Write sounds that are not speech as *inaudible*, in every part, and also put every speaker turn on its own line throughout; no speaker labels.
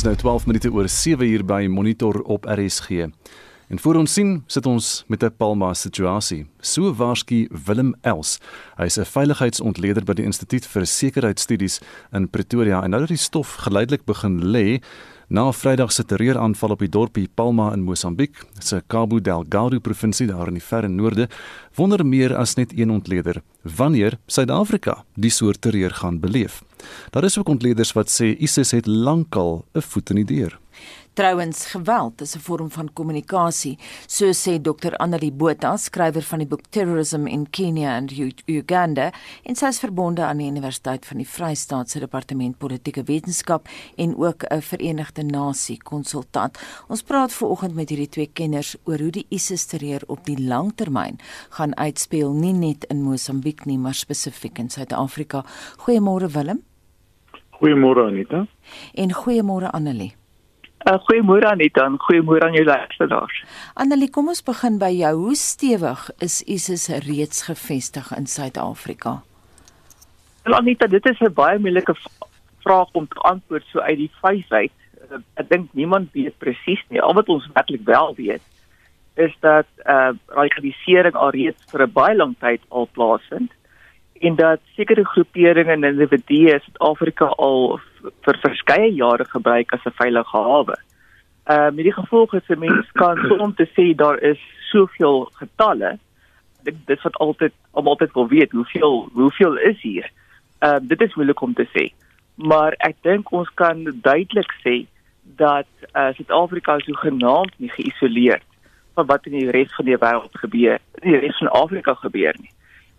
Dis nou 12 minute oor 7 uur by Monitor op RSG. En voor ons sien sit ons met 'n Palma situasie. So waarsku Willem Els. Hy's 'n veiligheidsontleder by die Instituut vir Sekuriteitsstudies in Pretoria en nou dat die stof geleidelik begin lê na Vrydag se terreuraanval op die dorpie Palma in Mosambiek, se Cabo Delgado provinsie daar in die verre noorde, wonder meer as net een ontleder wanneer Suid-Afrika die soort terreur gaan beleef. Daar is ook ontleders wat sê ISIS het lankal 'n voet in die deur.
Trouwens, geweld is 'n vorm van kommunikasie, so sê Dr. Annelie Botha, skrywer van die boek Terrorism in Kenya and Uganda, en sy is verbonde aan die Universiteit van die Vrystaat se Departement Politieke Wetenskap en ook 'n Verenigde Nasie konsultant. Ons praat veraloggend met hierdie twee kenners oor hoe die ISIS-terreur op die langtermyn gaan uitspeel, nie net in Mosambiek nie, maar spesifiek in Suid-Afrika. Goeiemôre Willem.
Goeiemôre Anita.
En goeiemôre Annelie.
Uh, goeiemôre Anita en goeiemôre aan jou luisteraars.
Annelie, kom ons begin by jou. Hoe stewig is ISIS reeds gevestig in Suid-Afrika?
Wel Anita, dit is 'n baie moeilike vraag om te antwoord so uit die vyf uit. Uh, ek dink niemand weet presies nie. Al wat ons werklik wel weet is dat uh radikalisering alreeds vir 'n baie lang tyd al plaasvind en dat sekere groeperinge en individue in Suid-Afrika al vir verskeie jare gebruik as 'n veilige hawe. Ehm uh, met die gevolg is 'n mens kan *clears throat* soms te sê daar is soveel getalle. Dit dit wat altyd om altyd wil weet hoeveel hoeveel is hier. Ehm uh, dit is moeilik om te sê. Maar ek dink ons kan duidelik sê dat uh, Suid-Afrika so genaamd nie geïsoleerd van wat in die res van die wêreld gebeur, in die res van Afrika gebeur nie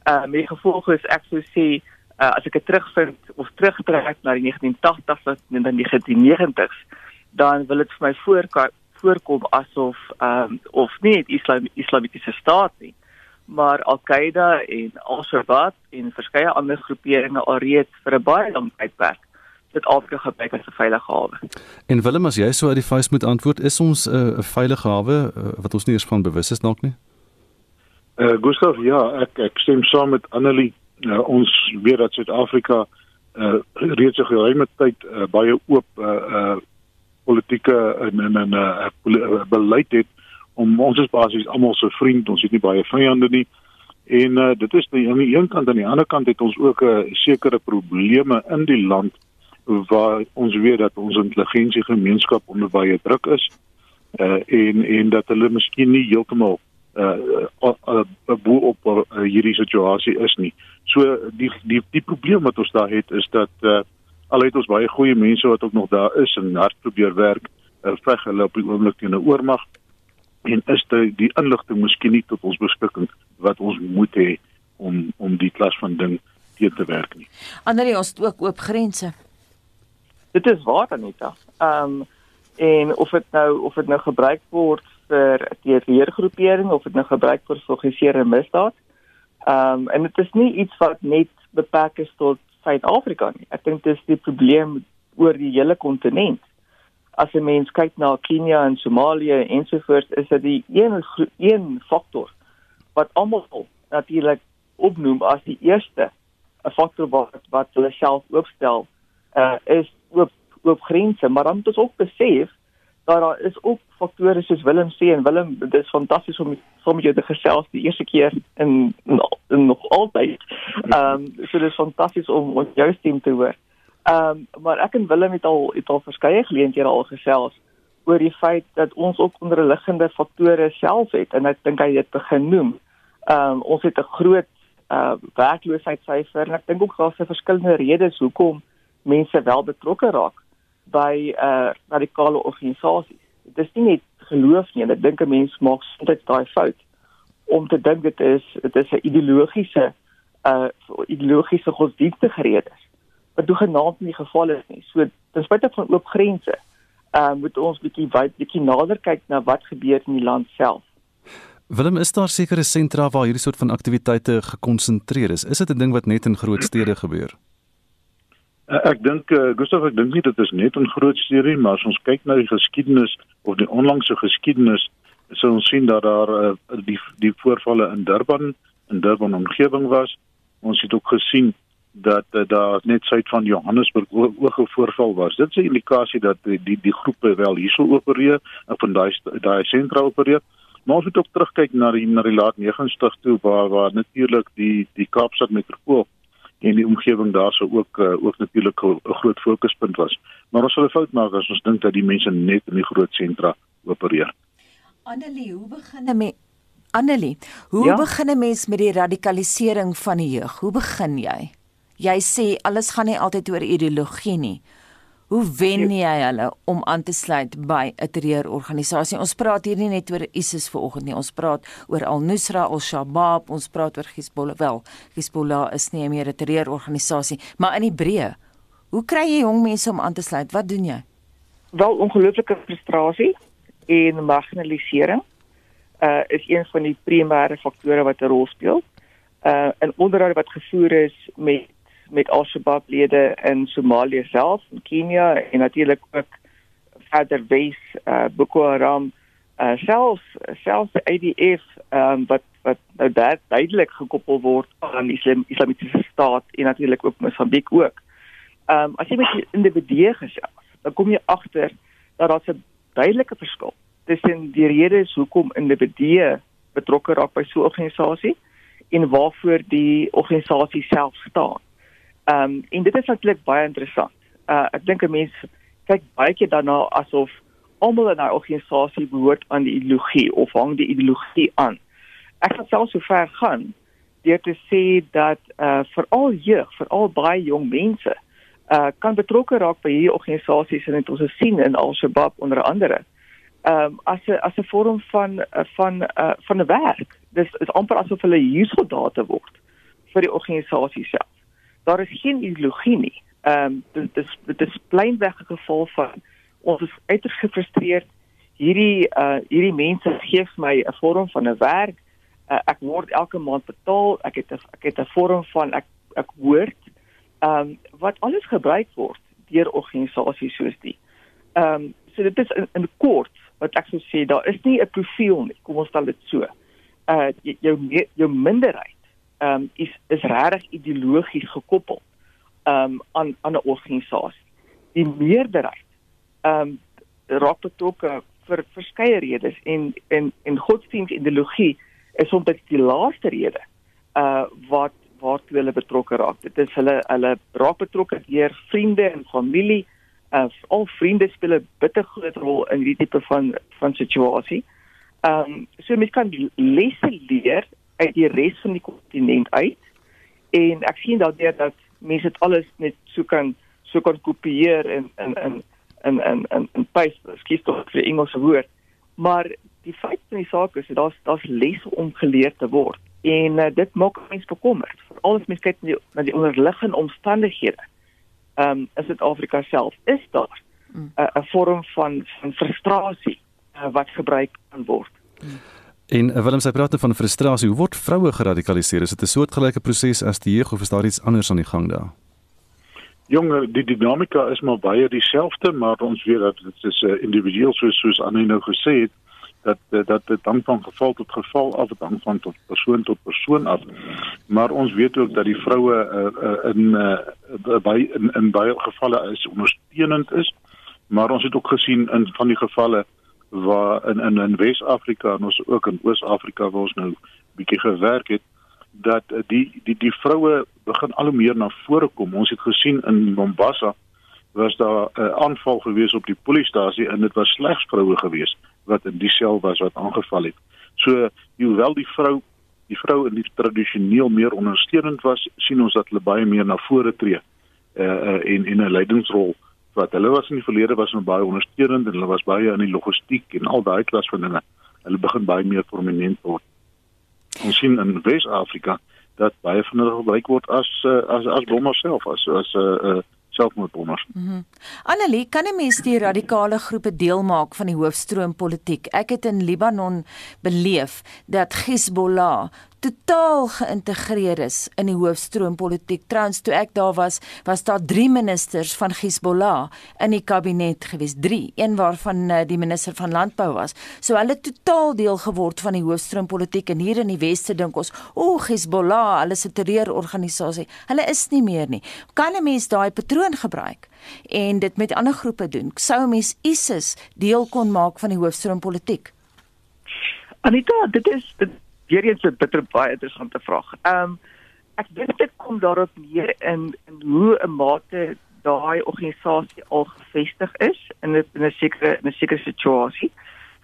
uh met gevolg is ek sou sê uh, as ek dit terugvind of terugtrek na die 1980s en dan die 1990s dan wil dit vir my voorkom voorkom asof ehm um, of nie die Islam Islamitiese staat nie maar Al-Qaeda en Al-Shabaab en verskeie ander groeperinge alreeds vir 'n baie lang tydperk dit afgebruik as 'n veilige hawe.
En Willem as jy so uit die vuis moet antwoord, is ons 'n uh, veilige hawe uh, wat ons nie eens van bewus is dalk nie?
Uh Gustav, ja, ek ek stem saam met Annelie. Uh, ons weet dat Suid-Afrika uh reeds 'n geruime tyd uh, baie oop uh uh politieke en en en uh, uh beleid het om ons is basies almal se vriend, ons het nie baie vyande nie. En uh dit is aan die een kant aan die ander kant het ons ook 'n uh, sekere probleme in die land waar ons weet dat ons intelligensie gemeenskap onder baie druk is. Uh en en dat hulle miskien nie heeltemal uh, uh, uh, uh bo op uh, hierdie situasie is nie. So die die die probleem wat ons daar het is dat uh al het ons baie goeie mense wat ook nog daar is en hard probeer werk, uh, veg hulle op die oomblik teen 'n oormag en is die, die inligting miskien nie tot ons beskikking wat ons moet hê om om die klas van ding teen te werk nie.
Ander ons het ook oop grense.
Dit is waar Anita. Ehm um, en of dit nou of dit nou gebruik word vir terreurgroepering of dit nou gebruik word vir georganiseerde misdaad. Ehm um, en dit is nie iets wat net beperk is tot Suid-Afrika nie. Ek dink dit is die probleem oor die hele kontinent. As 'n mens kyk na Kenia en Somalië en so voort, is dit die een een faktor wat almal natuurlik opnoem as die eerste 'n faktor wat wat hulle self oopstel, uh, is oop oop grense, maar dan moet ons ook besef daar daar is ook faktore soos Willem sê en Willem dit is fantasties om om jou te gesels die eerste keer in, in, in nog altyd. Ehm um, so dit is fantasties om ons jou stem te hoor. Ehm um, maar ek en Willem het al het al verskeie geleenthede al gesels oor die feit dat ons ook onderliggende faktore self het en ek dink hy het begin noem. Ehm um, ons het 'n groot uh werkloosheidssyfer en ek dink ook daar's verskillende redes hoekom mense wel betrokke raak by uh radikale organisasies. Dit is nie net geloof nie, ek dink 'n mens maak soms daai fout om te dink dit is dit is 'n ideologiese uh ideologiese godsdienstige rede. Wat toe genaamd in die geval is nie. So ten spyte van oop grense, uh moet ons bietjie wyd bietjie nader kyk na wat gebeur in die land self.
Willem, is daar sekere sentra waar hierdie soort van aktiwiteite gekonsentreer is? Is dit 'n ding wat net in groot stede gebeur?
Uh, ek dink uh, Gustav ek dink nie dit is net 'n groot storie maar as ons kyk na die geskiedenis of die onlangse geskiedenis sal ons sien dat daar uh, die die voorvalle in Durban in Durban omgewing was ons het ook gesien dat uh, daar net suid van Johannesburg ook 'n voorval was. Dit is 'n indikasie dat die die, die groepe wel hierso opereer en van daai daai sentra opereer. Maar ons moet ook terugkyk na die na die laat 90's toe waar waar natuurlik die die Kaapstad metropool en die omgewing daarso ook uh, ook natuurlik 'n groot fokuspunt was. Maar ons sal 'n fout maak as ons dink dat die mense net in die groot sentra opereer.
Annelie, hoe begin 'n mens Annelie, hoe ja? begin 'n mens met die radikalisering van die jeug? Hoe begin jy? Jy sê alles gaan nie altyd oor ideologie nie. Hoe wen jy hulle om aan te sluit by 'n terreurorganisasie? Ons praat hier nie net oor ISIS vanoggend nie. Ons praat oor Al-Nusra, Al-Shabaab, ons praat oor Hezbollah. Wel, Hezbollah is nie meer 'n terreurorganisasie, maar in die breë. Hoe kry jy jong mense om aan te sluit? Wat doen jy?
Wel ongelooflike frustrasie en marginalisering uh is een van die primêre faktore wat 'n rol speel. Uh in onderhoude wat gevoer is met met Al-Shabaab lede in Somalië self, in Kenia en natuurlik ook verder wes uh Boko Haram uh selfs selfs die IDF um wat wat nou daar duidelik gekoppel word aan die Islam, Islamitiese staat en natuurlik ook Mosambiek ook. Um as jy met individue gesels, dan kom jy agter dat daar 'n duidelike verskil tussen die redes hoekom individue betrokke raak by so 'n organisasie en waarvoor die organisasie self staan. Ehm um, en dit is natuurlik baie interessant. Uh ek dink 'n mens kyk baie keer daarna asof almal in 'n organisasie behoort aan die ideologie of hang die ideologie aan. Ek gaan selfs so ver gaan deur te sê dat uh veral jeug, veral baie jong mense uh kan betrokke raak by hierdie organisasies en dit ons sien in Al-Shabaab onder andere. Ehm um, as 'n as 'n vorm van van uh van 'n werk. Dis is amper asof hulle huursoldate word vir die organisasie self daar is geen ideologie nie. Ehm um, dit is dit is plainweg 'n geval van ons is uiters gefrustreerd. Hierdie uh hierdie mense gee my 'n vorm van 'n werk. Uh, ek word elke maand betaal. Ek het 'n ek het 'n vorm van ek ek hoort ehm um, wat alles gebruik word deur organisasies soos die. Ehm um, so dit is in, in kort wat ek sou sê daar is nie 'n profiel nie. Kom ons stel dit so. Uh jou jou minderheid ehm um, is is regtig ideologies gekoppel ehm um, aan aan 'n organisasie. Die meerderheid ehm um, raak betrokke vir verskeie redes en en en godsdienstideologie is soms die laaste rede uh wat wat hulle betrokke raak. Dit is hulle hulle raak betrokke deur vriende en familie. Uh al vriende speel 'n bitter groot rol in hierdie tipe van van situasie. Ehm um, so mense kan lesse leer uit die res van die kontinent uit. En ek sien daardeur dat mense dit alles net so kan so kan kopieer en en en en en en en paste. Skiet tog vir Engelse woord. Maar die feit van die saak is dat daar's daar's lesse om geleer te word. En uh, dit maak mense bekommerd. Veral as mens kyk na die, na die onderliggende omstandighede ehm um, in Suid-Afrika self is daar mm. uh, 'n vorm van van frustrasie uh, wat gebruik kan word. Mm.
En uh, Willem sê praat van frustrasie. Hoe word vroue geradikaliseer? Is dit 'n soortgelyke proses as die jeug of is daar iets anders aan die gang daar?
Jonge, die dinamika is maar baie dieselfde, maar ons weet dat dit is 'n uh, individueel soos soos Annie nou gesê het dat uh, dat dit dan van geval tot geval af hang van tot persoon tot persoon af. Maar ons weet ook dat die vroue uh, uh, in uh, by in, in baie gevalle is ondersteunend is, maar ons het ook gesien in van die gevalle waar in in in Wes-Afrika en ons ook in Oos-Afrika waar ons nou bietjie gewerk het dat eh, die die die vroue begin al hoe meer na vore kom. Ons het gesien in Mombasa was daar 'n uh, aanval gewees op die polisiestasie en dit was slegs vroue gewees wat in die sel was wat aangeval het. So hoewel die vrou die vrou in die tradisioneel meer ondersteunend was, sien ons dat hulle baie meer na vore tree uh, uh in in 'n leidingsrol wat hulle was in die verlede was hulle baie ondersteunend en hulle was baie in die logistiek en al daai klas van dinge. Hulle begin baie meer prominent word. Ons sien in Wes-Afrika dat baie van hulle gebruik word as uh, as as bomme self as as 'n uh, eh, uh, eh, selfmoordbommers.
Mm Annelie, kan 'n mens die radikale groepe deel maak van die hoofstroom politiek? Ek het in Libanon beleef dat Hezbollah totaal geïntegreer is in die hoofstroompolitiek. Trouens toe ek daar was, was daar 3 ministers van Hezbollah in die kabinet gewees, 3, een waarvan uh, die minister van landbou was. So hulle totaal deel geword van die hoofstroompolitiek en hier in die weste dink ons, o, Hezbollah, hulle is 'n terreurorganisasie. Hulle is nie meer nie. Kan 'n mens daai patroon gebruik en dit met ander groepe doen? Sou 'n mens ISIS deel kon maak van die hoofstroompolitiek?
Anita, dit is dit weer eens 'n bitter baie interessante vraag. Ehm um, ek dink dit kom daarop neer in in hoe 'n mate daai organisasie al gevestig is in 'n in 'n sekere in 'n sekere situasie.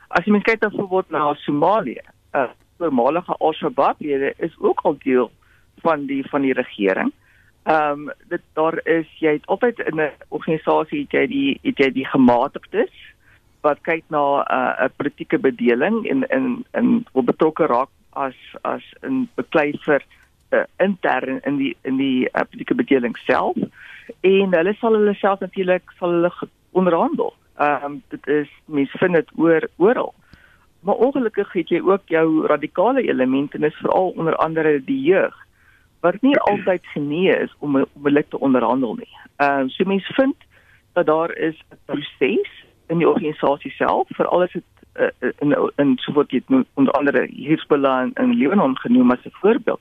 As jy mens kyk dan byvoorbeeld na Somalië, uh, voormalige Al-Shabaab lede is ook al deel van die van die regering. Ehm um, dit daar is jy het altyd in 'n organisasie het jy die het jy die gematigdes wat kyk na 'n uh, politieke bedeling en in in wil betrokke raak as as 'n beklei vir uh, intern in die in die uh, politieke bedeling self en hulle sal hulle self natuurlik sal hulle onderhandel. Ehm um, dit is mens vind dit oor oral. Maar ongelukkig het jy ook jou radikale elemente en dis veral onder andere die jeug wat nie *clears throat* altyd genee is om om hulle te onderhandel nie. Ehm uh, so mense vind dat daar is 'n proses in die organisasie self vir alles dit uh, in in so wat jy onder andere Hezbollah in, in Libanon genoem as 'n voorbeeld.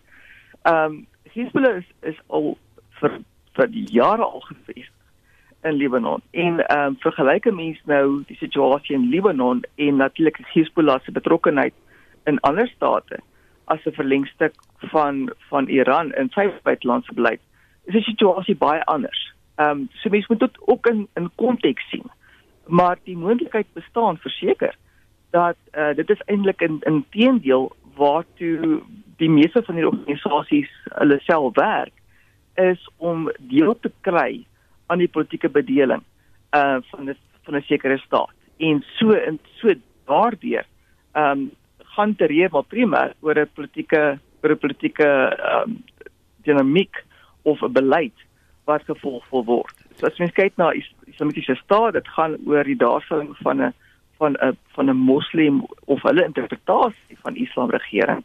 Ehm um, Hezbollah is, is al vir vir jare al gefees in Libanon. En ehm um, vergelyk 'n mens nou die situasie in Libanon en natuurlik Hezbollah se betrokkeheid in ander state as 'n verlengstuk van van Iran in sy buitelandse beleid. Is die situasie baie anders. Ehm um, so mense moet dit ook in in konteks sien. Maar die moontlikheid bestaan verseker dat uh, dit is eintlik in in teendeel waartoe die meeste van die organisasies hulle self werk is om deel te kry aan die politieke bedeling uh van 'n van 'n sekere staat en so in so daardeur ehm um, gaan te reë maar primêr oor 'n politieke oor 'n politieke ehm um, dinamiek of 'n beleid wat gevolg wil word. So as mens kyk na is islamitiese staat, dit gaan oor die daarstelling van 'n van 'n van 'n moslim of hulle interpretasie van islam regering.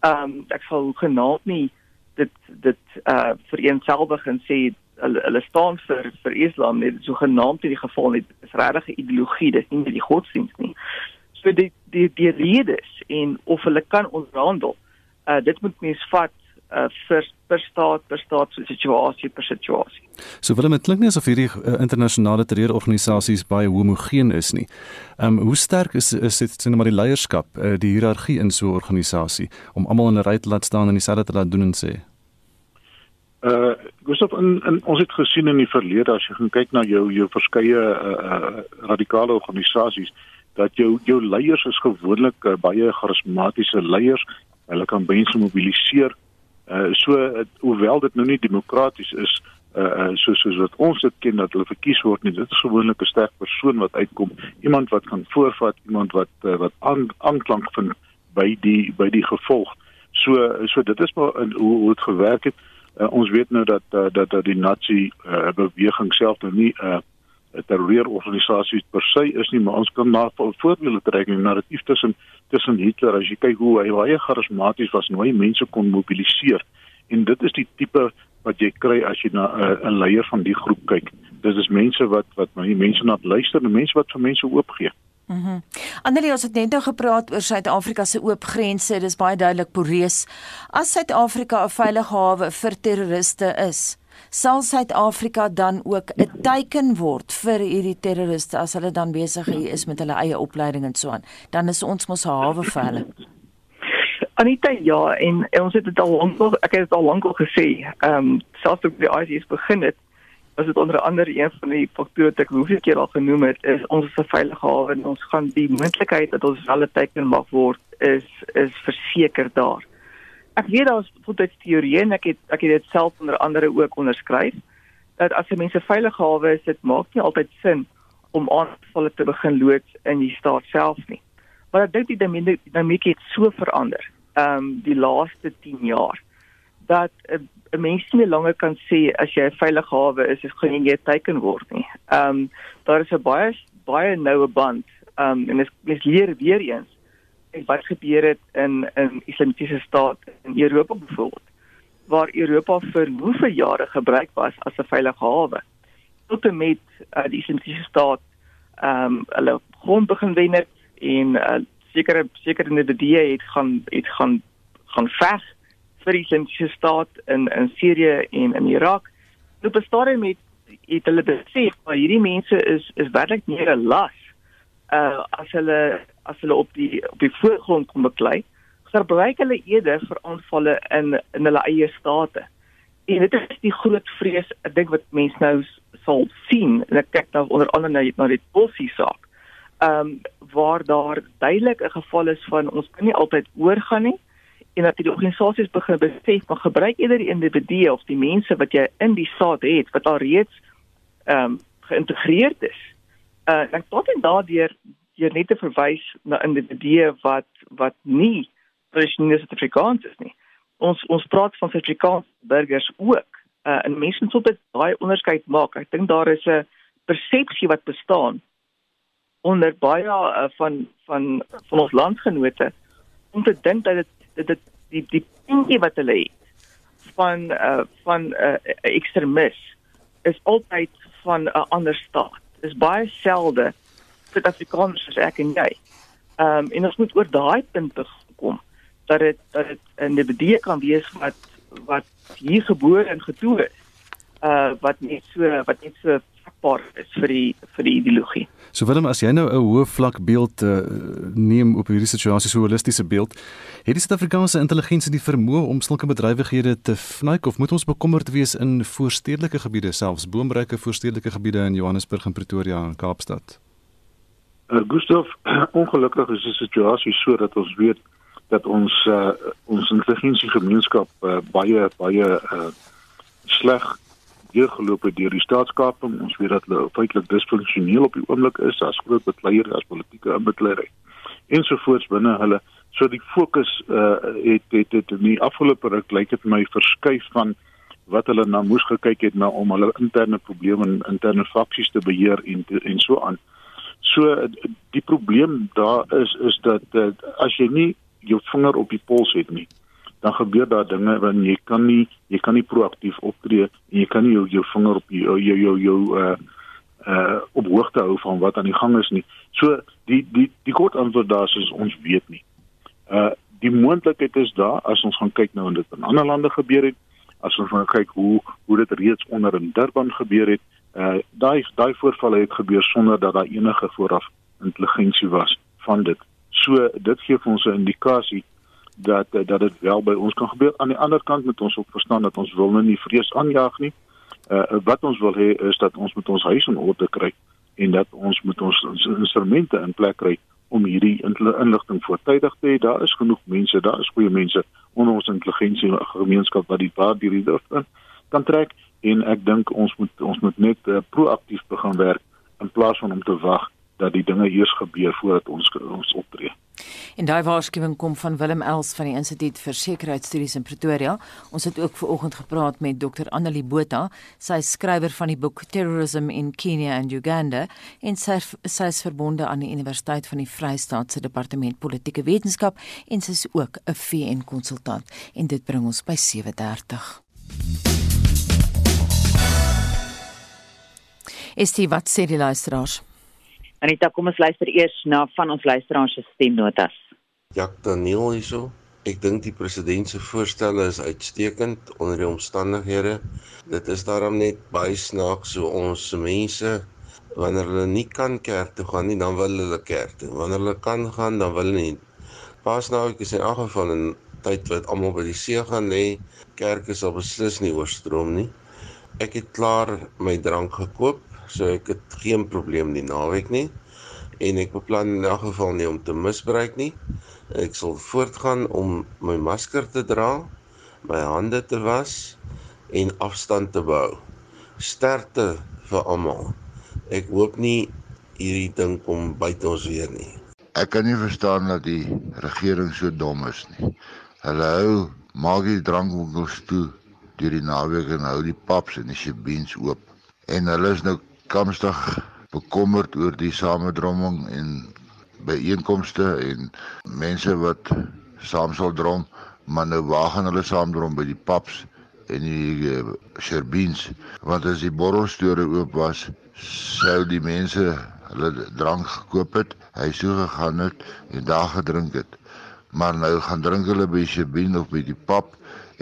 Ehm um, ek sal genaamd nie dit dit uh vereenselwig en sê hulle hulle staan vir vir Islam net so genaamd in die geval net is regtig 'n ideologie dis nie die godsdiens nie so die die die redes en of hulle kan onderhandel uh dit moet mens vat uh vir per staat per staat so situasie per situasie
so wil dit klink nie asof hierdie uh, internasionale terreurorganisasies baie homogeen is nie ehm um, hoe sterk is is dit sien maar die leierskap uh, die hiërargie in so 'n organisasie om almal in 'n ry te laat staan en dieselfde te laat doen en sê
Uh Gustav in, in ons het gesien in die verlede as jy gaan kyk na jou jou verskeie uh, uh radikale organisasies dat jou jou leiers is gewoonlik uh, baie charismatiese leiers. Hulle kan mense mobiliseer. Uh so uh, hoewel dit nou nie demokraties is uh, uh soos soos wat ons dit ken dat hulle verkies word nie. Dit is gewoonlik 'n sterk persoon wat uitkom, iemand wat kan voorvat, iemand wat uh, wat aanklank vind by die by die gevolg. So so dit is maar uh, hoe hoe dit gewerk het. Uh, ons weet nou dat uh, dat dat die nazi uh, beweging self nou nie 'n uh, terreurorganisasie per se is nie, maar ons kan maar voorbeelde trek in narratief tussen tussen Hitler as jy kyk hoe hy baie charismaties was, hoe hy mense kon mobiliseer. En dit is die tipe wat jy kry as jy na 'n uh, leier van die groep kyk. Dit is mense wat wat na mense na luister, mense wat vir mense oopgee.
Mhm. Mm Annelie, ons het net nou gepraat oor Suid-Afrika se oop grense. Dis baie duidelik poreus. As Suid-Afrika 'n veilige hawe vir terroriste is, sal Suid-Afrika dan ook 'n teiken word vir hierdie terroriste as hulle dan besig is met hulle eie opleiding en so aan. Dan is ons mos 'n hawe vir hulle.
Anita, ja, en, en ons het dit al lank ek het dit al lank al gesê. Ehm um, selfs toe die ISIS begin het, as dit onder andere een van die faktore wat ek hoeveel keer al genoem het, is ons is 'n veilige hawe en ons gaan die moontlikheid dat ons wel 'n teken mag word is is verseker daar. Ek weet daar's voltyds teorieë en ek het ek het dit self onder andere ook onderskryf dat as 'n mens 'n veilige hawe is, dit maak nie altyd sin om aanvalle te begin loods in die staat self nie. Maar ek dink die dinamiek het so verander, ehm um, die laaste 10 jaar dat 'n 'n mens nie langer kan sê as jy 'n veilige hawe is, is gaan jy teken word nie. Ehm um, daar is 'n baie baie noue band. Ehm um, en mens leer weer eens wat gebeur het in in Islamitiese staat in Europa byvoorbeeld waar Europa vir hoeveel jare gebruik was as 'n veilige hawe tot en met uh, die Islamitiese staat ehm um, hulle grond begin wen het en uh, sekere sekere individue het gaan het gaan gaan veg vir die Islamitiese staat in in Sirië en in Irak. Nou bestaan met het hulle besef dat hierdie mense is is werklik meer 'n las uh as hulle as hulle op die op die voorgrond kom beklei, gebruik hulle eerder vir aanvalle in in hulle eie state. En dit is die groot vrees ek dink wat mense nou sal sien en ek kyk nou onder andere na na die Bossie saak. Ehm um, waar daar duidelik 'n geval is van ons kan nie altyd oorgaan nie en dat die organisasies begin besef maar gebruik eerder die individue of die mense wat jy in die saad het wat al reeds ehm um, geïntegreerd is. Uh ek tot en daardeur jy net te verwys na individue wat wat nie tradisionele Suid-Afrikaners is nie. Ons ons praat van Suid-Afrikaanse burgers ook. Uh en mense moet dit baie onderskeid maak. Ek dink daar is 'n persepsie wat bestaan onder baie uh, van van van ons landgenote om te dink dat dit dit die die puntjie wat hulle het van uh, van 'n uh, ekstremis is altyd van 'n ander staat. Dis baie selde Suid-Afrikaners soos ek en jy. Ehm um, en ons moet oor daai punt kom dat dit dat dit 'n individu kan wees wat wat hier gebore en getoe is. Uh wat net so wat net so vatbaar is vir die vir die ideologie.
So Willem, as jy nou 'n hoë vlak beeld uh, neem op hierdie situasie, so 'n holistiese beeld, het die Suid-Afrikaanse intelligensie die vermoë om sulke bedrywighede te vnuik of moet ons bekommerd wees in voorstedelike gebiede, selfs boomryke voorstedelike gebiede in Johannesburg en Pretoria en Kaapstad?
Uh, Gustav, *clears throat* ongelukkig is die situasie so dat ons weet dat ons uh, ons intelligensiegemeenskap uh, baie baie uh, sleg deurgeloop het deur die staatskaping. Ons weet dat hulle feitelik disfunksioneel op die oomblik is as groot bekleier as politieke inbekleier ensovoorts binne hulle. So die fokus uh, het, het het in die afgelope ruk lyk dit my verskuif van wat hulle na moes gekyk het na om hulle interne probleme en interne faksies te beheer en en so aan. So die probleem daar is is dat, dat as jy nie jou vinger op die pols het nie, dan gebeur daar dinge wat jy kan nie jy kan nie proaktief optree en jy kan nie jou jou vinger op jou jou jou, jou uh uh op hoogte hou van wat aan die gang is nie. So die die die kort antwoord daar is ons weet nie. Uh die moontlikheid is daar as ons gaan kyk nou en dit in ander lande gebeur het, as ons gaan kyk hoe hoe dit reeds onder in Durban gebeur het, uh daai daai voorvalle het gebeur sonder dat daar enige vooraf intelligensie was van dit. So dit gee vir ons 'n indikasie dat dat dit wel by ons kan gebeur. Aan die ander kant moet ons ook verstaan dat ons wil nou nie vrees aanjaag nie. Uh wat ons wil hê is dat ons moet ons huis in orde kry en dat ons moet ons, ons instrumente in plek kry om hierdie inligting voortydig te hê. Daar is genoeg mense, daar is goeie mense onder ons intelligensie gemeenskap wat die paar hierdie durf kan trek en ek dink ons moet ons moet net uh, proaktief begin werk in plaas van om te wag dat die dinge eers gebeur voordat ons ons optree.
En daai waarskuwing kom van Willem Els van die Instituut vir Sekuriteitsstudies in Pretoria. Ons het ook ver oggend gepraat met Dr. Annelie Botha, sy skrywer van die boek Terrorism in Kenya and Uganda en sy sy is verbonde aan die Universiteit van die Vrystaat se Departement Politieke Wetenskap en sy is ook 'n VN konsultant en dit bring ons by 7:30. Is dit wat sê die luisteraars?
Anita, kom ons luister eers na van ons luisteraars se stemnotas.
Jak Daniel hierso. Ek dink die president se voorstelle is uitstekend onder die omstandighede. Dit is daarom net baie snaaks so ons mense wanneer hulle nie kan kerk toe gaan nie, dan wil hulle kerk toe. Wanneer hulle kan gaan, dan wil hulle nie. Paasnaweek is in elk geval 'n tyd wat almal by die see gaan lê. Kerke sal beslis nie oorstroom nie. Ek het klaar my drank gekoop so ek het geen probleem die naweek nie en ek beplan in elk geval nie om te misbruik nie. Ek sal voortgaan om my masker te dra, my hande te was en afstand te bou. Sterkte vir almal. Ek hoop nie hierdie ding kom buite ons weer nie.
Ek kan nie verstaan dat die regering so dom is nie. Hulle hou maak die drankwinkels toe deur die naweek en hou die pubs en die shebeens oop. En hulle is nou kamstig bekommerd oor die samedromming en byeenkomste en mense wat saam sal drom, maar nou waar gaan hulle saam drom? By die pubs en die uh, sherbins. Want as die borrelstore oop was sou die mense hulle drank gekoop het hy sou gegaan het en daar gedrink het. Maar nou gaan drink hulle by sherbin of by die pub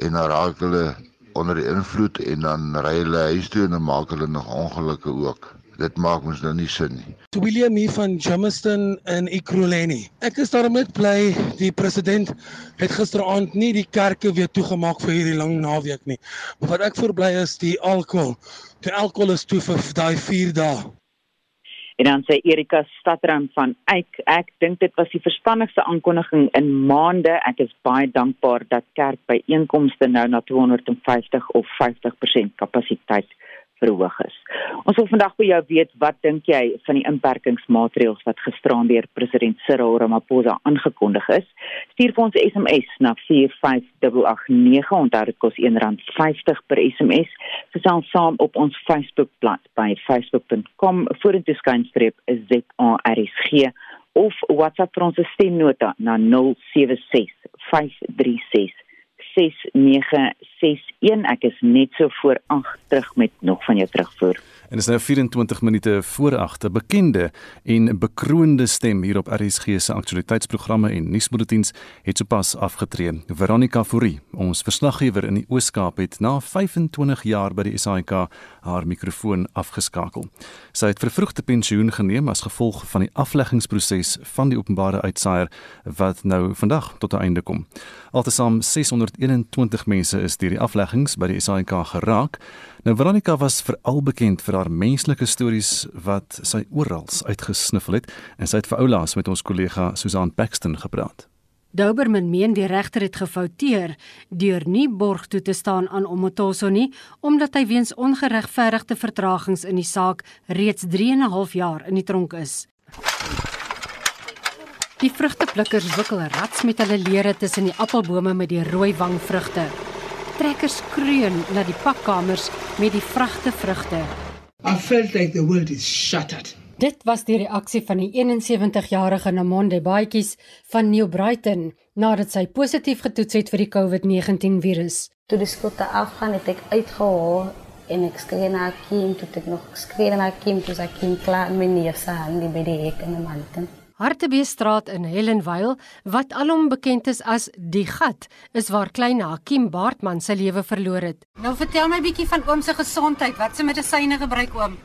en dan raak hulle onder die invloed en dan ry hulle huis toe en dan maak hulle nog ongelukke ook dit maak ons nou nie sin nie.
William hier van Jamestown in Ekurhuleni. Ek is daarom net bly die president het gisteraand nie die kerke weer toegemaak vir hierdie lang naweek nie. Maar wat ek voorbly is die alkohol. Die alkohol is toe vir daai 4 dae.
En dan sê Erika Stadram van ek ek dink dit was die verstandigste aankondiging in maande. Ek is baie dankbaar dat kerk by einkomste nou na 250 of 50% kapasiteit verhoog is. Ons wil vandag by jou weet wat dink jy van die inperkingsmaatreëls wat gisteraan deur president Cyril Ramaphosa aangekondig is? Stuur vir ons 'n SMS na 45889. Onthou dit kos R1.50 per SMS. Gesels saam op ons Facebookblad by facebook.com vorentoe skynstreep ZARSG of WhatsApp ons stemnota na 076 536 6961 ek is net so voor 8 terug met nog van jou terugvoer.
En is nou 24 minute voor 8 'n bekende en bekroonde stem hier op RSG se aktualiteitsprogramme en nuusbulletins het sopas afgetree. Veronica Fourie, ons verslaggewer in die Oos-Kaap het na 25 jaar by die SAIK haar mikrofoon afgeskakel. Sy het vervroegde pensioen geneem as gevolg van die afleggingsproses van die openbare uitsaaier wat nou vandag tot 'n einde kom. Altesaam 621 mense is deur die afleggings by die SAIK geraak. Nou Veronica was veral bekend vir haar menslike stories wat sy oral uitgesniffel het en sy het vir oulaas met ons kollega Susan Paxton gepraat.
Douberman meen die regter het gefouteer deur nie borg toe te staan aan Omotoso nie omdat hy weens ongeregverdigde vertragings in die saak reeds 3 en 'n half jaar in die tronk is. Die vrugteplikkers wikkel rats met hulle lere tussen die appelbome met die rooi wangvrugte trekkers kreun na die pakkamers met die vragte vrugte.
I felt like the world is shattered.
Dit was die reaksie van die 71-jarige Namonde Baatjies van New Brighton nadat sy positief getoets het vir die COVID-19 virus.
Toe die skote afgaan het ek uitgehaal en ek skree na Kim toe ek nog skree na Kim toe sy Kim klaar met my neus aan die by die hek in die manten.
Hartbeesstraat in Hellenwyl, wat alom bekend is as die gat, is waar klein Hakim Baartman sy lewe verloor het.
Nou vertel my bietjie van oom se gesondheid. Watse medisyne gebruik oom?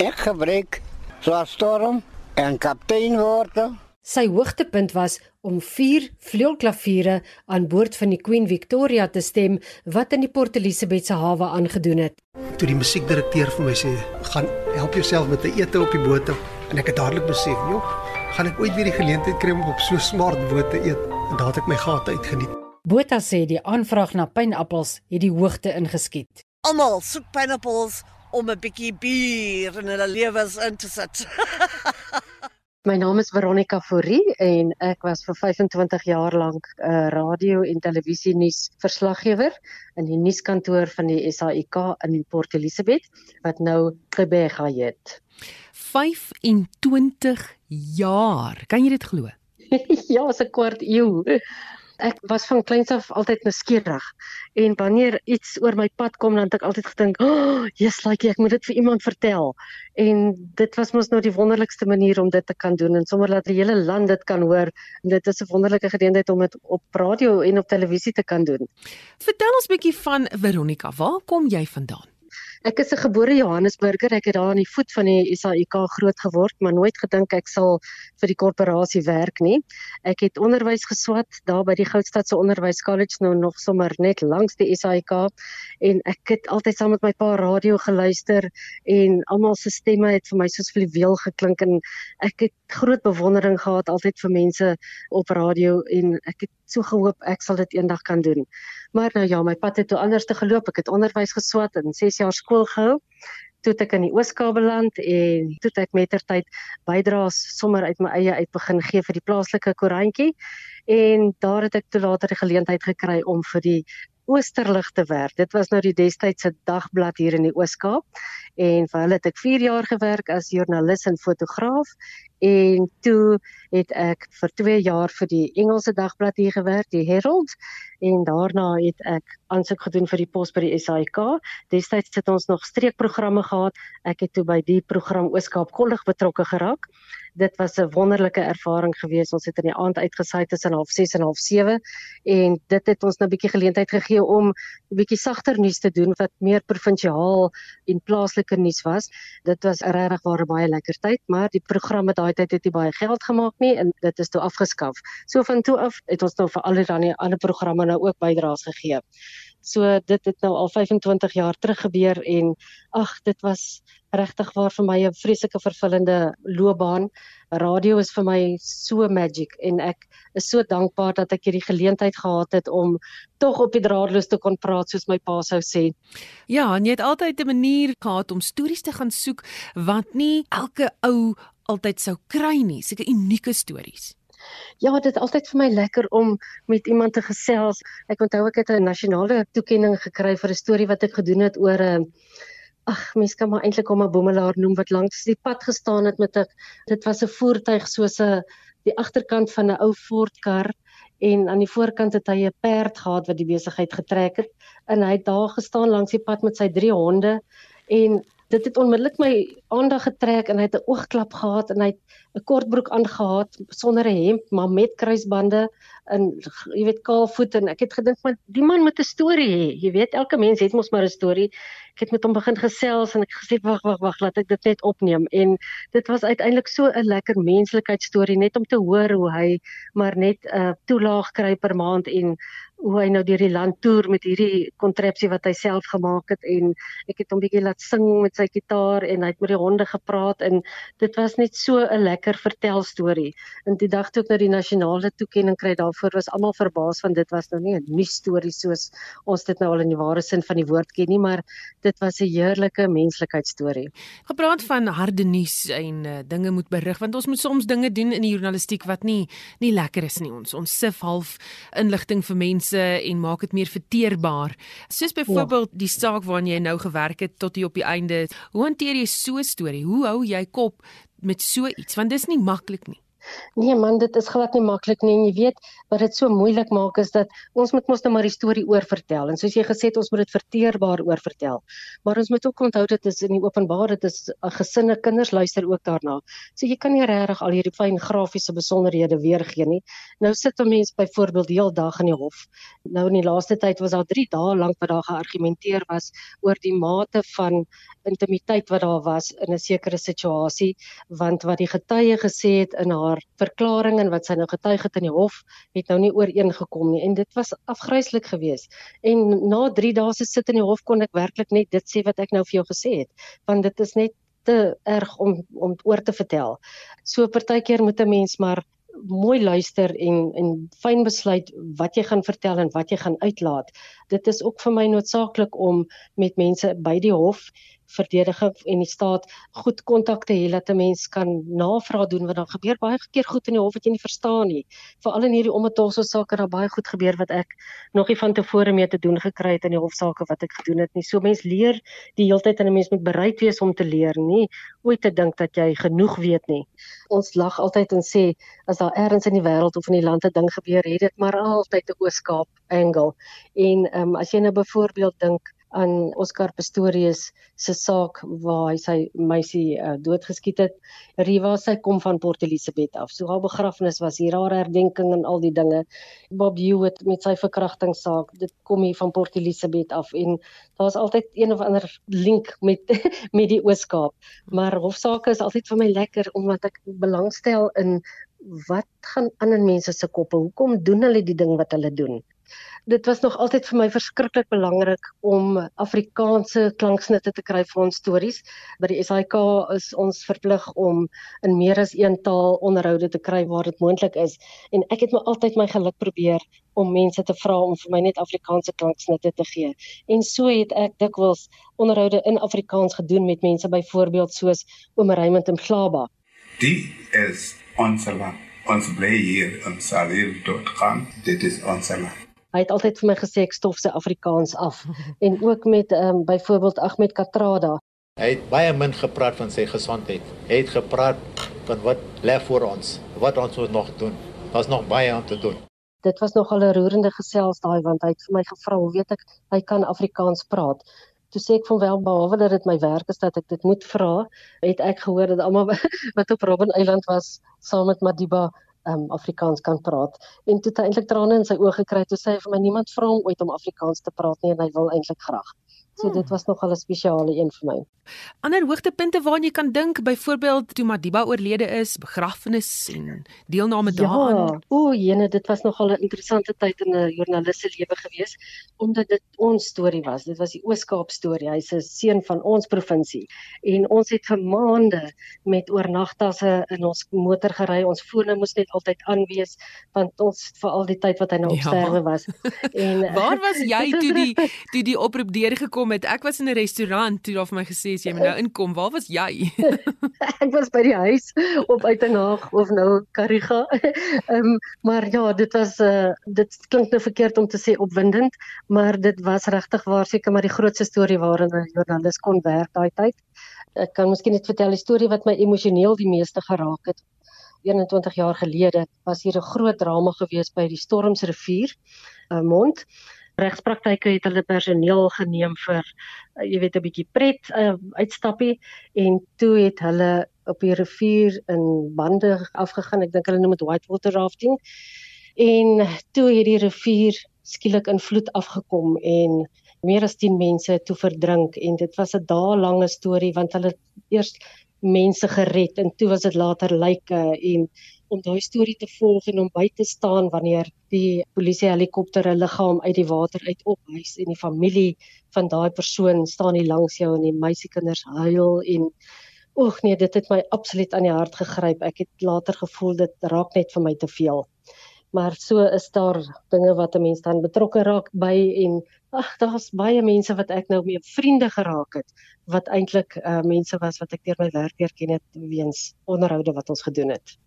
Ek gebruik Swastorm en Kapteinwortel.
Sy hoogtepunt was om 4 vleuelklaviere aan boord van die Queen Victoria te stem wat in die Port Elizabeth se hawe aangedoen het.
Toe die musiekdirekteur vir my sê, "Gaan help jouself met 'n ete op die boot." En ek het dadelik besef, "Joh, gaan ek ooit weer die geleentheid kry om op so smart boot te eet en daar het ek my gate uitgeniet.
Botha sê die aanvraag na pynappels het die hoogte ingeskiet.
Almal soek pynappels om 'n bietjie bier in hulle lewens in te sit. *laughs*
My naam is Veronica Fourie en ek was vir 25 jaar lank 'n uh, radio en televisie nuus verslaggewer in die nuuskantoor van die SAIK in Port Elizabeth wat nou Gebega heet.
25 jaar. Kan jy dit glo? *laughs*
ja, so 'n kwart eeu. Ek was van kleins af altyd nuuskierig en wanneer iets oor my pad kom dan het ek altyd gedink, "Ag, oh, yes, like ek moet dit vir iemand vertel." En dit was mos nou die wonderlikste manier om dit te kan doen en sommer laat die hele land dit kan hoor. En dit is 'n wonderlike geleentheid om dit op radio en op televisie te kan doen.
Vertel ons bietjie van Veronica. Waar kom jy vandaan?
Ek is 'n gebore Johannesburger. Ek het daar aan die voet van die SAIK groot geword, maar nooit gedink ek sal vir die korporasie werk nie. Ek het onderwys geswat daar by die Goudstadse Onderwys College nou nog sommer net langs die SAIK en ek het altyd saam met my pa radio geluister en almal se stemme het vir my soos fluweel geklink en ek het groot bewondering gehad altyd vir mense op radio en ek het so gehoop ek sal dit eendag kan doen. Maar nou ja, my pad het toe anders te geloop. Ek het onderwys geswat en 6 jaar skool gehou. Toe ek in die Oos-Kaap beland en toe ek mettertyd bydraes sommer uit my eie uit begin gee vir die plaaslike koerantjie en daar het ek toe later die geleentheid gekry om vir die Oosterlig te werk. Dit was nou die destydse dagblad hier in die Oos-Kaap en vir hulle het ek 4 jaar gewerk as joernalis en fotograaf en toe het ek vir 2 jaar vir die Engelse dagblad hier gewerk, die Herald en daarna het ek aansoek gedoen vir die pos by die SAIK. Destyds het ons nog streekprogramme gehad. Ek het toe by die program Ooskaap Kollig betrokke geraak dit was 'n wonderlike ervaring geweest. Ons het in die aand uitgesaai tussen 06:30 en 07:30 en dit het ons nou 'n bietjie geleentheid gegee om 'n bietjie sagter nuus te doen wat meer provinsiaal en plaaslike nuus was. Dit was regtig waar baie lekker tyd, maar die programme daai tyd het nie baie geld gemaak nie en dit is toe afgeskaf. So van toe af het ons nou vir al die ander programme nou ook bydraes gegee. So dit het nou al 25 jaar terug gebeur en ag dit was regtig waar vir my 'n vreeslike vervullende loopbaan. Radio is vir my so magic en ek is so dankbaar dat ek hierdie geleentheid gehad het om tog op die draadloos te kon praat soos my pa sou sê.
Ja, en jy het altyd 'n manier gehad om stories te gaan soek wat nie elke ou altyd sou kry nie, seker unieke stories.
Ja, dit is altyd vir my lekker om met iemand te gesels. Ek onthou ek het 'n nasionale toekenning gekry vir 'n storie wat ek gedoen het oor 'n ag mens kan maar eintlik hom 'n boemelaar noem wat langs die pad gestaan het met 'n dit was 'n voertuig soos 'n die agterkant van 'n ou Ford kar en aan die voorkant het hy 'n perd gehad wat die besigheid getrek het en hy het daar gestaan langs die pad met sy drie honde en dit het onmiddellik my aandag getrek en hy het 'n oogklap gehad en hy het 'n kortbroek aangetree sonder 'n hemp maar met kruisbande en jy weet kaal voet en ek het gedink maar die man moet 'n storie hê. Jy weet elke mens het mos maar 'n storie. Ek het met hom begin gesels en ek gesê wag wag wag laat ek dit net opneem. En dit was uiteindelik so 'n lekker menslikheidstorie net om te hoor hoe hy maar net 'n uh, toelaag kry per maand en hoe hy nou deur die land toer met hierdie kontrepsie wat hy self gemaak het en ek het hom bietjie laat sing met sy gitaar en hy het met die honde gepraat en dit was net so 'n lekker vertel storie. En die dag toe ek nou die nasionale toekenning kry daarvoor was almal verbaas want dit was nou nie 'n nuus storie soos ons dit nou al in die ware sin van die woord ken nie, maar dit was 'n heerlike menslikheidstorie.
Gepraat van harde nuus en uh, dinge moet berig want ons moet soms dinge doen in die journalistiek wat nie nie lekker is nie ons. Ons sif half inligting vir mense en maak dit meer verteerbaar. Soos byvoorbeeld ja. die saak waarna jy nou gewerk het tot hier op die einde. Hoe hanteer jy so 'n storie? Hoe hou jy kop met so iets want dis nie maklik nie.
Nee man, dit is glad nie maklik nie en jy weet wat dit so moeilik maak is dat ons moet mos nou maar die storie oorvertel en soos jy gesê het ons moet dit verteerbaar oorvertel. Maar ons moet ook onthou dit is in die openbaar, dit is 'n gesinne kinders luister ook daarna. So jy kan nie regtig al hierdie fyn grafiese besonderhede weergee nie. Nou sit 'n mens byvoorbeeld die hele dag in die hof. Nou in die laaste tyd was daar 3 dae lank wat daar geargumenteer was oor die mate van intimiteit wat daar was in 'n sekere situasie want wat die getuie gesê het in haar verklaring en wat sy nou getuig het in die hof het nou nie ooreengekom nie. En dit was afgryslik geweest. En na 3 dae se sit in die hof kon ek werklik net dit sê wat ek nou vir jou gesê het. Want dit is net te erg om om oor te vertel. So partykeer moet 'n mens maar mooi luister en en fyn besluit wat jy gaan vertel en wat jy gaan uitlaat. Dit is ook vir my noodsaaklik om met mense by die hof verdediging en die staat goed kontak te hê dat 'n mens kan navraag doen wat dan gebeur baie keer goed in die hof wat jy nie verstaan nie. Veral in hierdie ometoso sake daar baie goed gebeur wat ek nog nie van tevore mee te doen gekry het in die hofsaake wat ek gedoen het nie. So mens leer die hele tyd en 'n mens moet bereid wees om te leer, nie ooit te dink dat jy genoeg weet nie. Ons lag altyd en sê as daar ergens in die wêreld of in die land 'n ding gebeur, het dit maar altyd 'n Ooskaap angle. En ehm um, as jy nou byvoorbeeld dink aan Oscar Pistorius se saak waar hy sy meisie uh, doodgeskiet het. Riva sy kom van Port Elizabeth af. So haar begrafnis was hier, haar herdenking en al die dinge. Bob Hewitt met sy verkrachtingssaak, dit kom hier van Port Elizabeth af en daar's altyd een of ander link met *laughs* met die Ooskaap. Maar hofsaake is altyd vir my lekker omdat ek belangstel in wat gaan ander mense se koppe? Hoekom doen hulle die ding wat hulle doen? dit was nog altyd vir my verskriklik belangrik om Afrikaanse klanksnitte te kry vir ons stories. By die SAK is ons verplig om in meer as een taal onderhoude te kry waar dit moontlik is en ek het my altyd my geluk probeer om mense te vra om vir my net Afrikaanse klanksnitte te gee. En so het ek dikwels onderhoude in Afrikaans gedoen met mense byvoorbeeld soos Oom Raymond in Glaba.
Dit is ons land. Ons bly hier op salir.com. Dit is ons land.
Hy het altyd vir my gesê ek stof se Afrikaans af *laughs* en ook met ehm um, byvoorbeeld Ahmed Katrada
Hy het baie min gepraat van sy gesondheid. Hy het gepraat van wat lê voor ons, wat ons moet nog doen. Daar's nog baie om te doen.
Dit was nogal 'n roerende gesels daai want hy het vir my gevra, "Hoe weet ek hy kan Afrikaans praat?" Toe sê ek van wel behalwe dat dit my werk is dat ek dit moet vra, het ek gehoor dat almal *laughs* wat op Robben Eiland was saam met Madiba um, Afrikaans kan praat. En toe het hy eintlik trane in sy oë gekry toe sê hy vir my niemand vra hom ooit om Afrikaans te praat nie en hy wil eintlik graag. So dit was nogal 'n spesiale een vir my.
Ander hoogtepunte waaraan jy kan dink, byvoorbeeld toe Madiba oorlede is, begrafnis en deelname
ja,
daaraan.
O, jene, dit was nogal 'n interessante tyd in 'n joernalis se lewe gewees omdat dit ons storie was. Dit was die Oos-Kaap storie. Hy's 'n seun van ons provinsie en ons het vir maande met oornagtasse in ons motor gery. Ons fone moes net altyd aan wees want ons vir al die tyd wat hy nou op
Ja.
sterwe was. *laughs* En
Waar was *laughs* jy toe die *laughs* toe die oproep deurgekom het? Ek was in 'n restaurant toe daar vir my gesê is jy moet nou inkom. Waar was jy? *laughs*
ek was by die huis op Uitenhaag of nou Kariga. *laughs* Ehm um, maar ja, dit was uh dit klink nou verkeerd om te sê opwindend, maar dit was regtig waar seker maar die grootste storie waarin 'n joernalis kon werk daai tyd. Ek kan miskien net vertel die storie wat my emosioneel die meeste geraak het. 21 jaar gelede was hier 'n groot drama gewees by die Stormsrivier uh, mond. Regspraktyke het hulle personeel geneem vir uh, jy weet 'n bietjie pret uh, uitstappie en toe het hulle op die rivier in bande afgegaan. Ek dink hulle noem dit whitewater rafting. En toe het die rivier skielik in vloed afgekom en meer as 10 mense toe verdrink en dit was 'n dae-lange storie want hulle eers mense gered en toe was dit later lyke en om daai storie te volg en om by te staan wanneer die polisie helikopter 'n liggaam uit die water uit ophuis en die familie van daai persoon staan hier langs jou en die meisiekinders huil en oeg nee dit het my absoluut aan die hart gegryp ek het later gevoel dit raak net vir my te veel maar so is daar dinge wat 'n mens dan betrokke raak by en ag daar's baie mense wat ek nou mee vriende geraak het wat eintlik uh, mense was wat ek deur my werk leer ken het weens onderhoude wat ons gedoen het.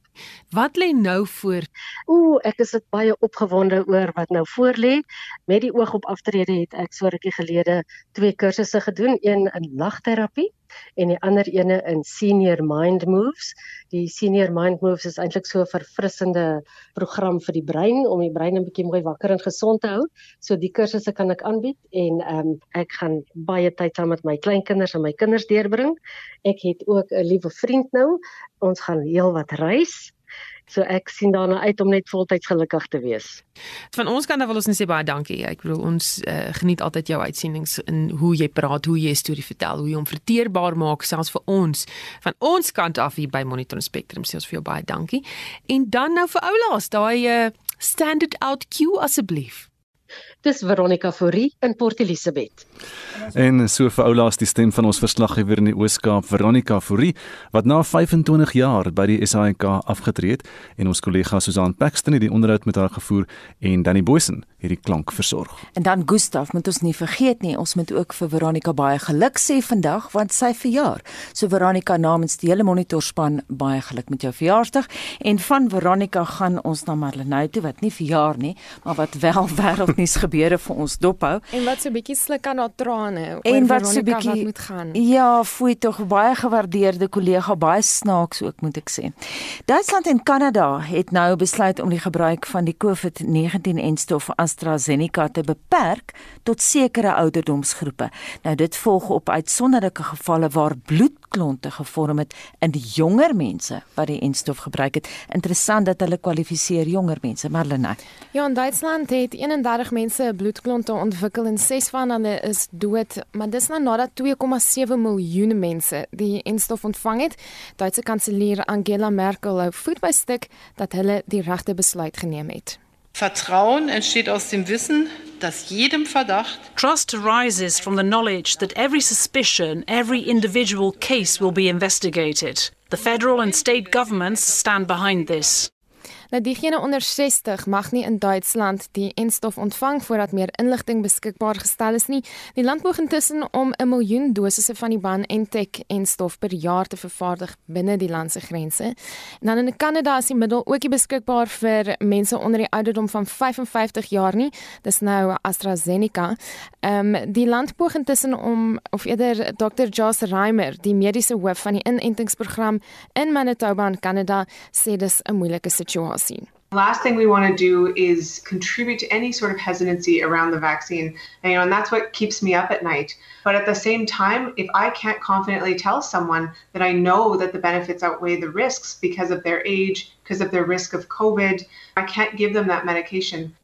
Wat lê nou voor?
Ooh, ek is baie opgewonde oor wat nou voorlê. Met die oog op aftrede het ek so rukkie gelede twee kursusse gedoen, een in lagterapie en die ander ene in senior mind moves. Die senior mind moves is eintlik so 'n verfrissende program vir die brein om die brein 'n bietjie mooi wakker en gesond te hou. So die kursusse kan ek aanbied en ehm um, ek gaan baie tyd saam met my kleinkinders en my kinders deurbring. Ek het ook 'n liewe vriend nou. Ons gaan heelwat reis. So ek sien daarna uit om net voltyds gelukkig te wees.
Van ons kant af wil ons net sê baie dankie. Ek bedoel ons uh, geniet altyd jou uitsendings in hoe jy praat, hoe jy 'n storie vertel, hoe jy hom verteerbaar maak selfs vir ons. Van ons kant af hier by Monitor Spectrum sê ons vir jou baie dankie. En dan nou vir oulaas, daai uh, standard out cue asseblief.
Dis Veronica Fourie in Port Elizabeth.
En so vir oulaas die stem van ons verslaggewer in die Oos-Kaap, Veronica Fourie, wat na 25 jaar by die SAIK afgetree het en ons kollega Susan Paxton het die onderhoud met haar gevoer en Danny Boysen het die klank versorg.
En dan Gustaf, moet ons nie vergeet nie, ons moet ook vir Veronica baie geluk sê vandag want sy verjaar. So Veronica namens die hele monitorspan baie geluk met jou verjaarsdag en van Veronica gaan ons na Marlenae toe wat nie verjaar nie, maar wat wel *laughs* wêreldnuus gebeure vir ons dophou.
En wat so 'n bietjie sluk aan haar trane
En wat so 'n
bietjie wat moet gaan.
Ja, fooi tog baie gewaardeerde kollega, baie snaaks ook moet ek sê. Duitsland en Kanada het nou besluit om die gebruik van die COVID-19-enstof AstraZeneca te beperk tot sekere ouderdomsgroepe. Nou dit volg op uitsonderlike gevalle waar bloedklonte gevorm het in die jonger mense wat die enstof gebruik het. Interessant dat hulle kwalifiseer jonger mense, Marlene.
Ja, in Duitsland het 31 mense bloedklonte ontwikkel en 6 van hulle is dood, maar dis nou nadat 2,7 miljoen mense die enstof ontvang het. Duitse kanselier Angela Merkel hou voet by stuk dat hulle die regte besluit geneem het.
Vertrauen entsteht aus dem Wissen, dass jedem Verdacht
Trust arises from the knowledge that every suspicion, every individual case will be investigated. The federal and state governments stand behind this.
Nou diegene onder 60 mag nie in Duitsland die enstof ontvang voordat meer inligting beskikbaar gestel is nie. Die land poog intussen om 'n miljoen dosisse van die BioNTech enstof per jaar te vervaardig binne die land se grense. En dan in Kanada is die middel ook beskikbaar vir mense onder die ouderdom van 55 jaar nie. Dis nou AstraZeneca. Ehm um, die land poog intussen om of eerder Dr. Joss Reimer, die mediese hoof van die inentingsprogram in Manitoba in Kanada, sê dis 'n moeilike situasie.
The last thing we want to do is contribute to any sort of hesitancy around the vaccine. And, you know, and that's what keeps me up at night. But at the same time, if I can't confidently tell someone that I know that the benefits outweigh the risks because of their age, because of their risk of COVID, I can't give them that medication.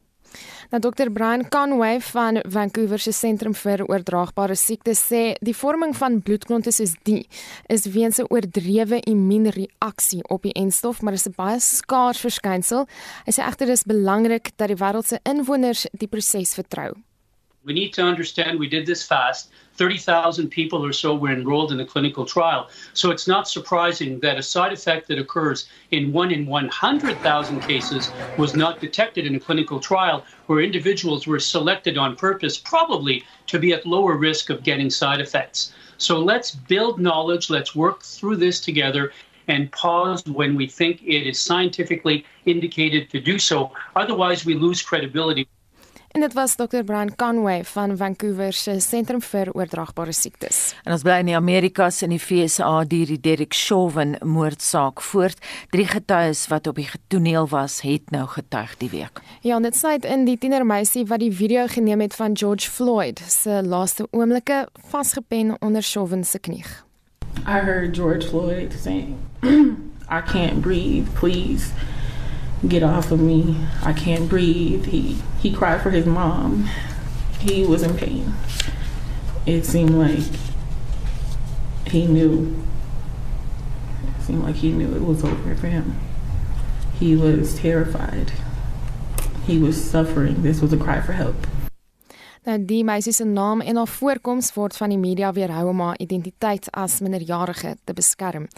Nou Dr. Brian Conway van Vancouver se sentrum vir oordraagbare siektes sê die vorming van bloedklonte soos die is weens 'n oordrewe immuunreaksie op die enstof, maar is 'n baie skaars verskynsel. Hy sê egter dis belangrik dat die wêreld se inwoners die proses vertrou.
We need to understand we did this fast. 30,000 people or so were enrolled in the clinical trial. So it's not surprising that a side effect that occurs in one in 100,000 cases was not detected in a clinical trial where individuals were selected on purpose, probably to be at lower risk of getting side effects. So let's build knowledge, let's work through this together. And pause when we think it is scientifically indicated to do so. Otherwise, we lose credibility.
En dit was Dr. Brian Conway van Vancouver se Sentrum vir Oordraagbare Siektes.
En ons bly in die Amerikas in die FSA deur die Derek Chauvin moordsaak voort. Drie getuies wat op die toneel was, het nou getuig die week.
Ja, dit sluit in die tienermeisie wat die video geneem het van George Floyd se laaste oomblikke vasgepen onder Chauvin se knie.
I heard George Floyd saying, *clears throat* "I can't breathe, please." Get off of me. I can't breathe. He he cried for his mom. He was in pain. It seemed like he knew. It seemed like he knew it was over for him. He was terrified. He was suffering. This was a cry for help.
Nou die meisie se naam en haar voorkoms word van die media weerhou om haar identiteit as minderjarige te beskerm.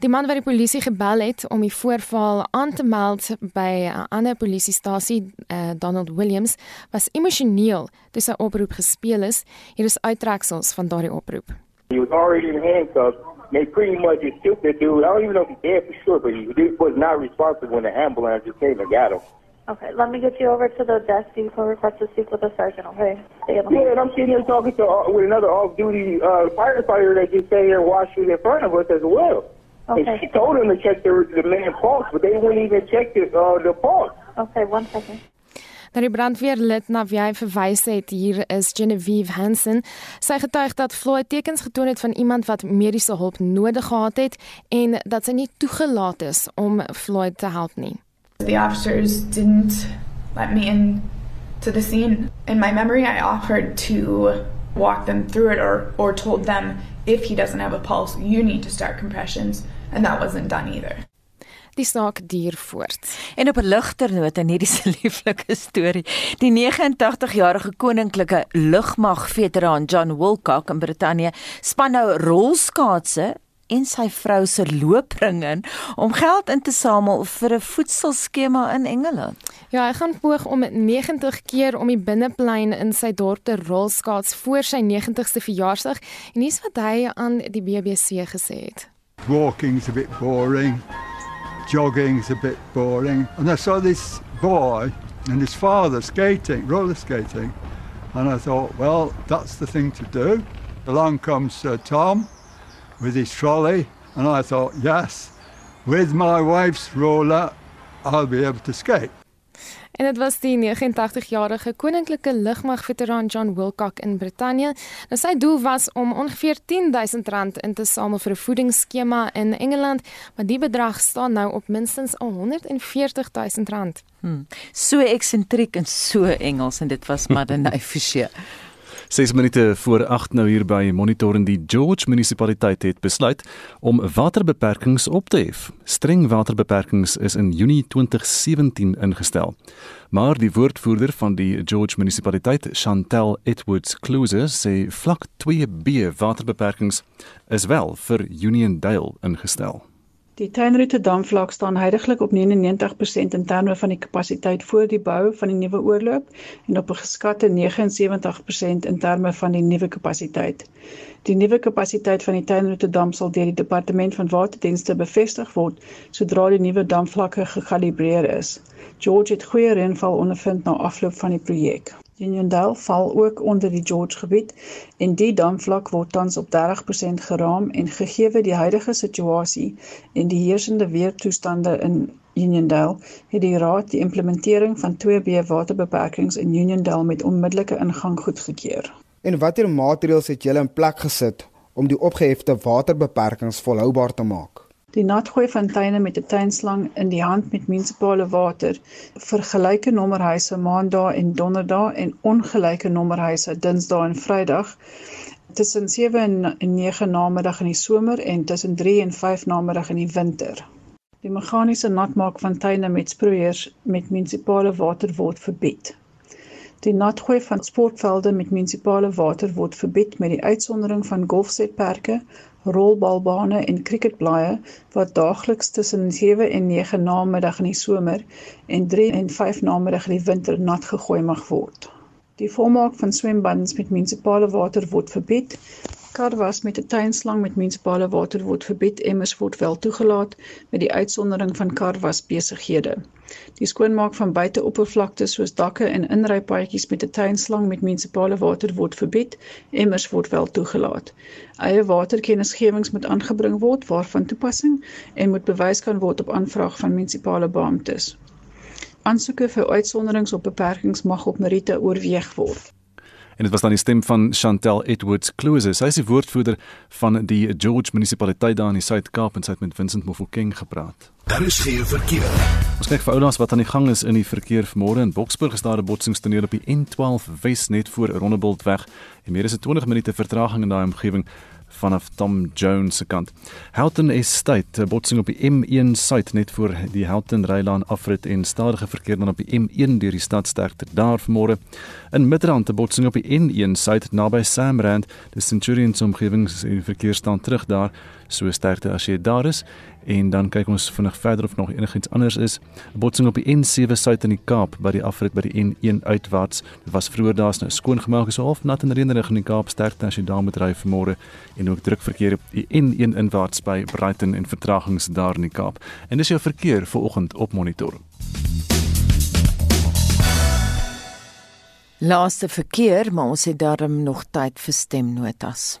Die man wat die polisie gebel het om die voorval aan te meld by 'n ander polisiestasie, uh, Donald Williams, was emosioneel toe sy oproep gespeel is. Hier is uittreksels van daardie oproep.
He was already in handcuffs. They pretty much just killed the dude. I don't even know if he's dead for sure, but he was not responsible when the ambulance just came and got him.
Okay, let me get you over to the desk. You can request to speak with the sergeant, okay? Stay
on the yeah, and I'm sitting here talking to uh, with another off-duty uh, firefighter that just sat here washing in front of us as well. Okay. And she told him to check the, the man pulse, but they wouldn't even check the, uh, the pulse.
Okay, one second.
Nou die brandweerlid na wie hy verwys het hier is Genevieve Hansen. Sy getuig dat Floyd tekens getoon het van iemand wat mediese hulp nodig gehad het en dat sy nie toegelaat is om Floyd te help nie.
The officers didn't let me in to the scene. In my memory, I offered to walk them through it or, or told them if he doesn't have a pulse, you need to start compressions. And that wasn't done either.
Die saak duur voort.
En op 'n ligter noot en hierdie se *laughs* lieflike storie. Die 89-jarige koninklike lugmag veteraan John Wilcock in Brittanje span nou rolskaatse en sy vrou se loopring in om geld in te samel vir 'n voedselskema in Engeland.
Ja, hy gaan poog om 90 keer om die binneplein in sy dorp te rolskaats voor sy 90ste verjaarsdag en dis wat hy aan die BBC gesê het.
Walking's a bit boring. Jogging's a bit boring. And I saw this boy and his father skating, roller skating. And I thought, well, that's the thing to do. Along comes uh, Tom with his trolley, and I thought, yes, with my wife's roller, I'll be able to skate.
En dit was die 89-jarige koninklike lugmagveteraan John Wilcock in Brittanje. Nou sy doel was om ongeveer 10000 rand in te samel vir 'n voedingsskema in Engeland, maar die bedrag staan nou op minstens 140000 rand.
Hmm. So eksentriek en so Engels en dit was Madeleine *laughs* Fischer.
6 minute voor 8 nou hier by Monitor in die George munisipaliteit het besluit om waterbeperkings op te hef. Streng waterbeperkings is in Junie 2017 ingestel. Maar die woordvoerder van die George munisipaliteit, Chantel Edwards Closer, sê vlak 2B waterbeperkings is wel vir Uniondale ingestel.
Die tuinroete damvlak staan heidaglik op 99% in terme van die kapasiteit voor die bou van die nuwe oorloop en op 'n geskatte 79% in terme van die nuwe kapasiteit. Die nuwe kapasiteit van die tuinroete dam sal deur die departement van waterdienste bevestig word sodra die nuwe damvlakke gekalibreer is. George het goeie reënval ondervind na afloop van die projek. Uniondale val ook onder die George gebied en die damvlak word tans op 30% geraam en gegee die huidige situasie en die heersende weertoestande in Uniondale het die raad die implementering van 2B waterbeperkings in Uniondale met onmiddellike ingang goedgekeur.
En watter maatreëls het julle in plek gesit om die opgehefte waterbeperkings volhoubaar te maak?
Die natgooi fonteine met 'n tuinslang in die hand met munisipale water vir gelyke nommerhuise maandag en donderdag en ongelyke nommerhuise dinsdag en vrydag tussen 7 en 9 namiddag in die somer en tussen 3 en 5 namiddag in die winter. Die meganiese natmaak fonteine met sproeiers met munisipale water word verbied. Die natgooi van sportvelde met munisipale water word verbied met die uitsondering van golfsetperke, rolbalbane en cricketblaaie wat daagliks tussen 7 en 9 namiddag in die somer en 3 en 5 namiddag in die winter nat gegooi mag word. Die volmaak van swembaddens met munisipale water word verbied Karwas met 'n tuinslang met munisipale water word verbied, emmers word wel toegelaat met die uitsondering van karwas besighede. Die skoonmaak van buiteoppervlaktes soos dakke en inrypaadjies met 'n tuinslang met munisipale water word verbied, emmers word wel toegelaat. Eie waterkennisgewings moet aangebring word waarvan toepassing en moet bewys kan word op aanvraag van munisipale beamptes. Aansoeke vir uitsonderings op beperkings mag op meriete oorweeg word.
En dit was dan die stem van Chantel Edwards Close. Sy is die woordvoerder van die George munisipaliteit daar in die Suid-Kaap en sy het met Vincent Mofokeng gepraat.
Daar is geen verkeer.
Ons kyk vir ouers wat aan die gang is in die verkeer vanmôre in Boksburg is daar 'n botsingstoneel op die N12 Wes net voor Rondebultweg en meer as 20 minute vertraging in daai omgewing vanaf Tom Jones se kant. Houghton Estate botsing op die M1 suid net voor die Houghton Rylaan afrit en stadige verkeer dan op die M1 deur die stad sterkte daar vanmôre. In Midrand 'n botsing op die N1 suid naby Samrand, die Centurion se omgewing se verkeer staan terug daar so sterkte as jy daar is en dan kyk ons vinnig verder of nog enigiets anders is. 'n Botsing op die N7 suid in die Kaap by die afrit by die N1 uitwaarts. Dit was vroeër daar's nou skoongemaak so half nat en reënerig in die Kaap sterkte as jy daar moet ry vanmôre en ook druk verkeer op die N1 inwaarts by Brighton en vertragings daar in die Kaap. En dis jou verkeer vir oggend op monitor.
Laaste verkeer, maar ons het darm nog tyd vir stemnotas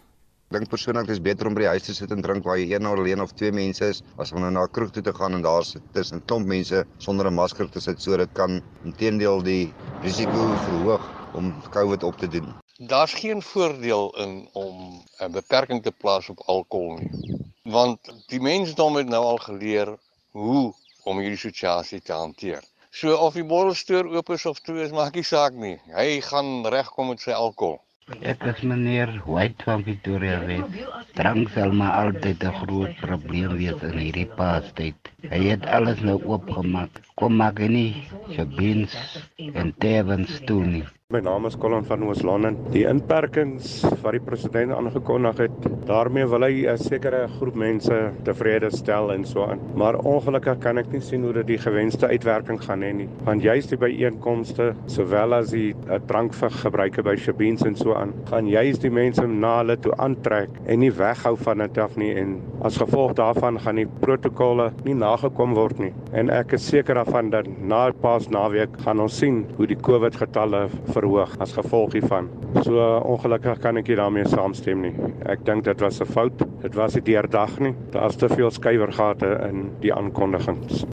dink persoonlik dis beter om by die huis te sit en drink waar jy een alleen of twee mense is as om nou na 'n kroeg toe te gaan en daar sit tussen klomp mense sonder 'n masker te sit so dit kan intedeel die risiko verhoog om COVID op te doen.
Daar's geen voordeel in om 'n beperking te plaas op alkohol nie. Want die mensdom het nou al geleer hoe om hierdie situasie te hanteer. So of die bottelstoer oop is of toe is, maak nie saak nie. Hy gaan regkom met sy alkohol.
Ek is meneer White van Victoria West. Drank sal maar altyd 'n groot probleem wees in hierdie paastyd. Hy het alles nou oopgemaak. Kom maak nie so bins en tevens toe nie.
My naam is Colin van Oos-London. Die inperkings wat die president aangekondig het, daarmee wil hy 'n sekere groep mense tevrede stel en so aan. Maar ongelukkig kan ek nie sien hoe dit die gewenste uitwerking gaan hê nie. Want juist die byeenkomste, sowel as die uh, drankgebruike by Shabins en so aan, gaan juist die mense na hulle toe aantrek en nie weghou van dit af nie en as gevolg daarvan gaan die protokolle nie nagekom word nie. En ek is seker daarvan dat na Paasnaweek gaan ons sien hoe die COVID getalle verhoog as gevolg hiervan. So ongelukkig kan ek nie daarmee saamstem nie. Ek dink dit was 'n fout. Dit was nie deurdag nie. Daar's te veel skuiwergate in die aankondigings.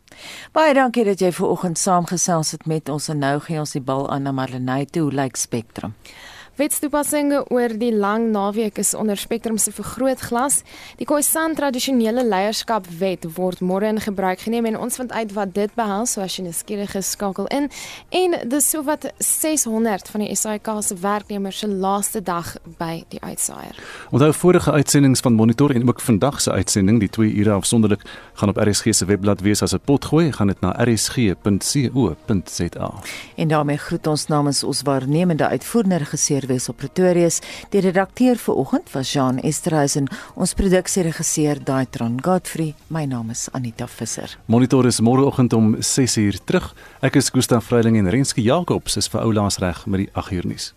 Baie dankie dat jy ver oggend saamgesels het met ons en nou gee ons die bal aan na Marlenae toe, lyk like Spectrum.
Wetstoepassinge oor die lang naweek is onder Spectrum se vergrootglas. Die Khoisan tradisionele leierskap wet word môre in gebruik geneem en ons vind uit wat dit behels, so as jy nuuskierig is, skakel in. En dis sowat 600 van die SAIK se werknemers se laaste dag by die uitsaaier.
Onthou vorige uitsendings van Monitor en ook vandag se uitsending, die 2 ure afsonderlik, gaan op RSG se webblad wees as 'n potgooi, gaan dit na rsg.co.za.
En daarmee groet ons namens ons waarnemende uitvoerende regisseur wees op Pretoria. Die redakteur vir oggend was Jean Esterhuizen, ons produksieregisseur Daitron Godfrey. My naam is Anita Visser.
Monitor is môreoggend om 6uur terug. Ek is Gustaf Vreiling en Renske Jacobs is vir oulaas reg met die 8uur nuus.